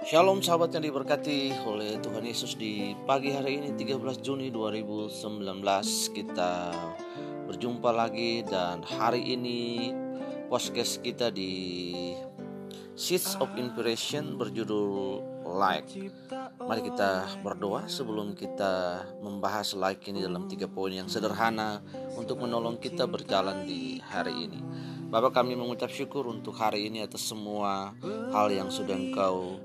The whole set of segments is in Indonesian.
Shalom sahabat yang diberkati oleh Tuhan Yesus di pagi hari ini 13 Juni 2019 kita berjumpa lagi dan hari ini podcast kita di Seeds of Inspiration berjudul Like. Mari kita berdoa sebelum kita membahas like ini dalam tiga poin yang sederhana untuk menolong kita berjalan di hari ini. Bapak kami mengucap syukur untuk hari ini atas semua hal yang sudah engkau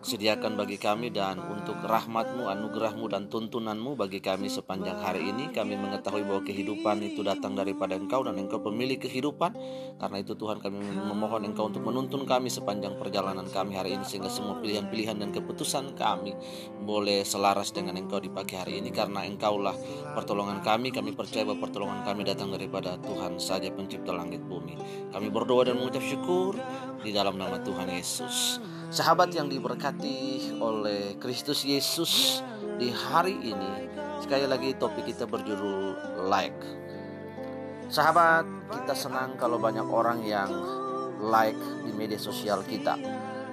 sediakan bagi kami dan untuk rahmatmu, anugerahmu dan tuntunanmu bagi kami sepanjang hari ini kami mengetahui bahwa kehidupan itu datang daripada engkau dan engkau pemilik kehidupan. Karena itu Tuhan kami memohon engkau untuk menuntun kami sepanjang perjalanan kami hari ini sehingga semua pilihan-pilihan dan keputusan kami boleh selaras dengan engkau di pagi hari ini. Karena engkaulah pertolongan kami kami percaya bahwa pertolongan kami datang daripada Tuhan saja pencipta langit bumi. Kami berdoa dan mengucap syukur di dalam nama Tuhan Yesus Sahabat yang diberkati oleh Kristus Yesus di hari ini, sekali lagi topik kita berjudul like. Sahabat, kita senang kalau banyak orang yang like di media sosial kita.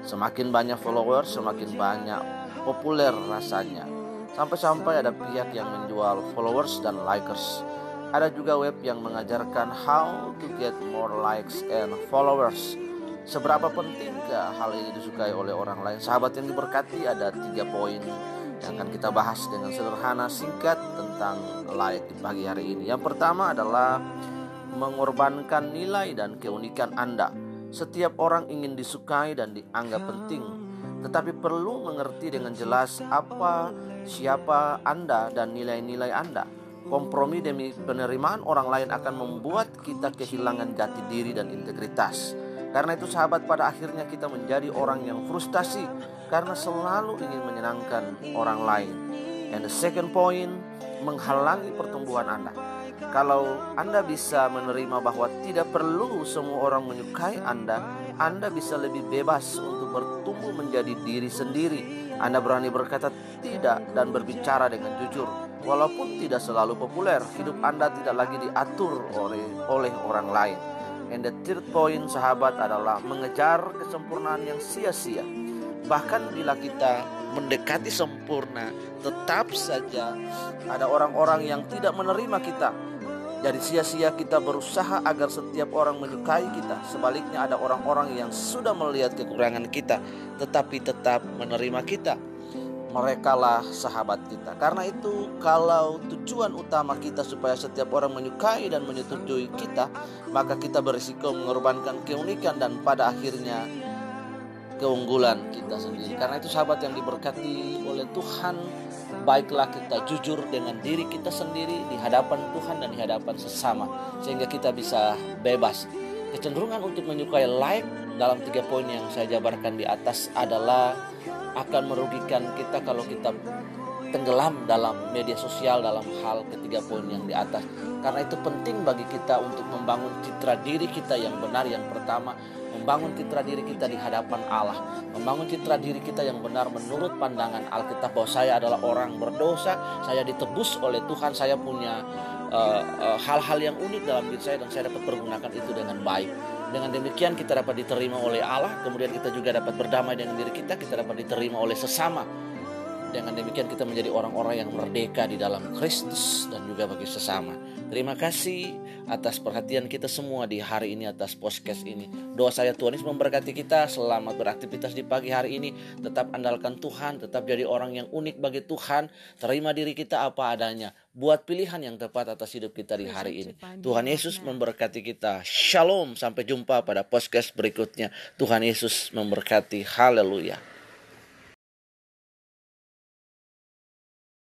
Semakin banyak followers, semakin banyak populer rasanya. Sampai-sampai ada pihak yang menjual followers dan likers. Ada juga web yang mengajarkan how to get more likes and followers Seberapa pentingkah hal ini disukai oleh orang lain? Sahabat yang diberkati ada tiga poin yang akan kita bahas dengan sederhana singkat tentang like di pagi hari ini. Yang pertama adalah mengorbankan nilai dan keunikan Anda. Setiap orang ingin disukai dan dianggap penting, tetapi perlu mengerti dengan jelas apa, siapa Anda, dan nilai-nilai Anda. Kompromi demi penerimaan orang lain akan membuat kita kehilangan jati diri dan integritas. Karena itu sahabat pada akhirnya kita menjadi orang yang frustasi karena selalu ingin menyenangkan orang lain. And the second point, menghalangi pertumbuhan Anda. Kalau Anda bisa menerima bahwa tidak perlu semua orang menyukai Anda, Anda bisa lebih bebas untuk bertumbuh menjadi diri sendiri. Anda berani berkata tidak dan berbicara dengan jujur. Walaupun tidak selalu populer, hidup Anda tidak lagi diatur oleh oleh orang lain. And the third point sahabat adalah mengejar kesempurnaan yang sia-sia. Bahkan bila kita mendekati sempurna, tetap saja ada orang-orang yang tidak menerima kita. Jadi sia-sia kita berusaha agar setiap orang menyukai kita. Sebaliknya ada orang-orang yang sudah melihat kekurangan kita, tetapi tetap menerima kita mereka lah sahabat kita. Karena itu, kalau tujuan utama kita supaya setiap orang menyukai dan menyetujui kita, maka kita berisiko mengorbankan keunikan dan pada akhirnya keunggulan kita sendiri. Karena itu, sahabat yang diberkati oleh Tuhan, baiklah kita jujur dengan diri kita sendiri di hadapan Tuhan dan di hadapan sesama, sehingga kita bisa bebas. Kecenderungan untuk menyukai like dalam tiga poin yang saya jabarkan di atas adalah akan merugikan kita kalau kita tenggelam dalam media sosial dalam hal ketiga poin yang di atas. Karena itu penting bagi kita untuk membangun citra diri kita yang benar yang pertama, membangun citra diri kita di hadapan Allah, membangun citra diri kita yang benar menurut pandangan Alkitab bahwa saya adalah orang berdosa, saya ditebus oleh Tuhan, saya punya eh, eh, hal-hal uh, uh, yang unik dalam diri saya dan saya dapat pergunakan itu dengan baik. Dengan demikian kita dapat diterima oleh Allah, kemudian kita juga dapat berdamai dengan diri kita, kita dapat diterima oleh sesama. Dengan demikian kita menjadi orang-orang yang merdeka di dalam Kristus dan juga bagi sesama. Terima kasih atas perhatian kita semua di hari ini atas podcast ini. Doa saya Tuhan Yesus memberkati kita. Selamat beraktivitas di pagi hari ini. Tetap andalkan Tuhan, tetap jadi orang yang unik bagi Tuhan. Terima diri kita apa adanya. Buat pilihan yang tepat atas hidup kita di hari ini. Tuhan Yesus memberkati kita. Shalom. Sampai jumpa pada podcast berikutnya. Tuhan Yesus memberkati. Haleluya.